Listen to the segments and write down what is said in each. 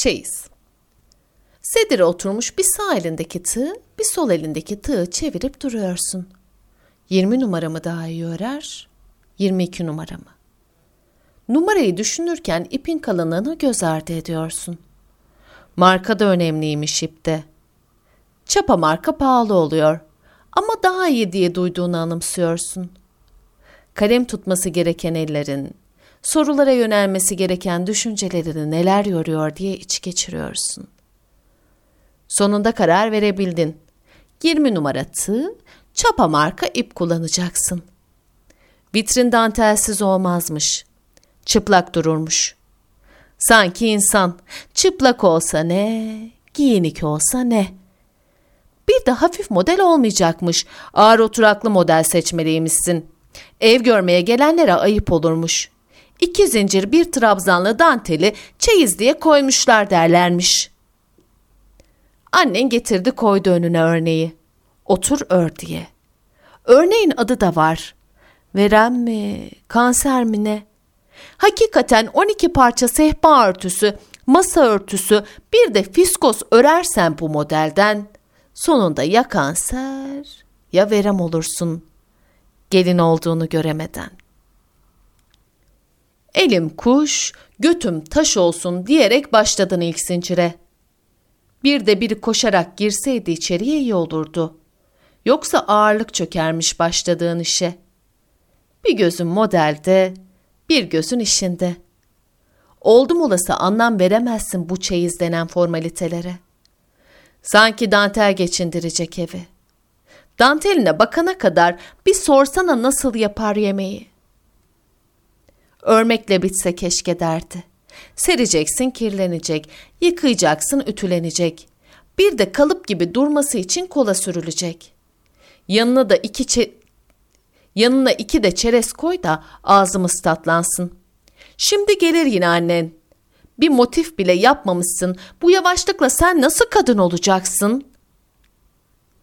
Çeyiz. Sedire oturmuş bir sağ elindeki tığ, bir sol elindeki tığı çevirip duruyorsun. 20 numara mı daha iyi örer, 22 numara mı? Numarayı düşünürken ipin kalınlığını göz ardı ediyorsun. Marka da önemliymiş ipte. Çapa marka pahalı oluyor ama daha iyi diye duyduğunu anımsıyorsun. Kalem tutması gereken ellerin, sorulara yönelmesi gereken düşüncelerini neler yoruyor diye iç geçiriyorsun. Sonunda karar verebildin. 20 numara tığ, çapa marka ip kullanacaksın. Vitrin dantelsiz olmazmış. Çıplak dururmuş. Sanki insan çıplak olsa ne, giyinik olsa ne. Bir de hafif model olmayacakmış. Ağır oturaklı model seçmeliymişsin. Ev görmeye gelenlere ayıp olurmuş. İki zincir bir trabzanlı danteli çeyiz diye koymuşlar derlermiş. Annen getirdi koydu önüne örneği. Otur ör diye. Örneğin adı da var. Veren mi, kanser mi ne? Hakikaten 12 parça sehpa örtüsü, masa örtüsü, bir de fiskos örersen bu modelden sonunda ya kanser ya verem olursun gelin olduğunu göremeden. Elim kuş, götüm taş olsun diyerek başladın ilk zincire. Bir de biri koşarak girseydi içeriye iyi olurdu. Yoksa ağırlık çökermiş başladığın işe. Bir gözün modelde, bir gözün işinde. Oldum olası anlam veremezsin bu çeyiz denen formalitelere. Sanki dantel geçindirecek evi. Danteline bakana kadar bir sorsana nasıl yapar yemeği. Örmekle bitse keşke derdi. Sereceksin kirlenecek, yıkayacaksın ütülenecek. Bir de kalıp gibi durması için kola sürülecek. Yanına da iki çe yanına iki de çerez koy da ağzımız tatlansın. Şimdi gelir yine annen. Bir motif bile yapmamışsın. Bu yavaşlıkla sen nasıl kadın olacaksın?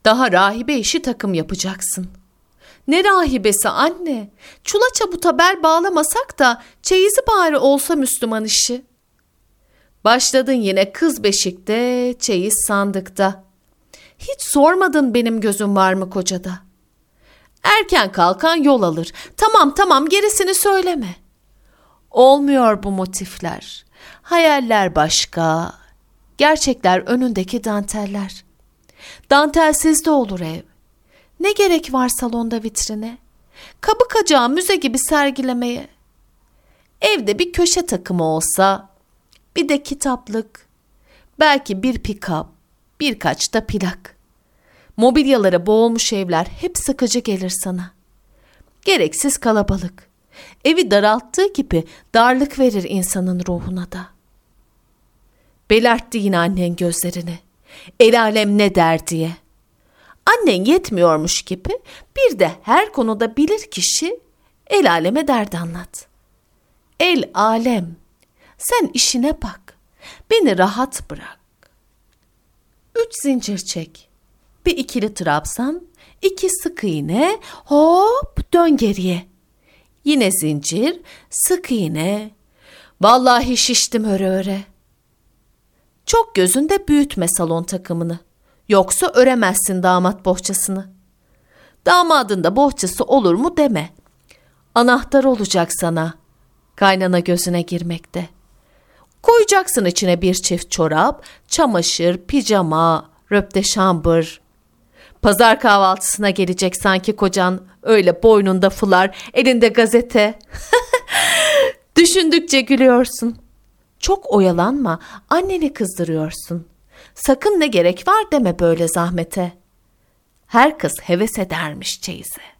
Daha rahibe işi takım yapacaksın. Ne rahibesi anne? Çula çabuta bel bağlamasak da çeyizi bari olsa Müslüman işi. Başladın yine kız beşikte, çeyiz sandıkta. Hiç sormadın benim gözüm var mı kocada. Erken kalkan yol alır. Tamam tamam gerisini söyleme. Olmuyor bu motifler. Hayaller başka. Gerçekler önündeki danteller. Dantelsiz de olur ev. Ne gerek var salonda vitrine? Kabı kacağı müze gibi sergilemeye. Evde bir köşe takımı olsa, bir de kitaplık, belki bir pikap, birkaç da plak. Mobilyalara boğulmuş evler hep sıkıcı gelir sana. Gereksiz kalabalık. Evi daralttığı gibi darlık verir insanın ruhuna da. Belertti yine annen gözlerini. El alem ne der diye. Annen yetmiyormuş gibi bir de her konuda bilir kişi el aleme derdi anlat. El alem sen işine bak. Beni rahat bırak. Üç zincir çek. Bir ikili trabzan, iki sık iğne, hop dön geriye. Yine zincir, sık iğne. Vallahi şiştim öre öre. Çok gözünde büyütme salon takımını. Yoksa öremezsin damat bohçasını. Damadın da bohçası olur mu deme. Anahtar olacak sana. Kaynana gözüne girmekte. Koyacaksın içine bir çift çorap, çamaşır, pijama, röpte şambır. Pazar kahvaltısına gelecek sanki kocan öyle boynunda fular, elinde gazete. Düşündükçe gülüyorsun. Çok oyalanma, anneni kızdırıyorsun. Sakın ne gerek var deme böyle zahmete. Her kız heves edermiş çeyize.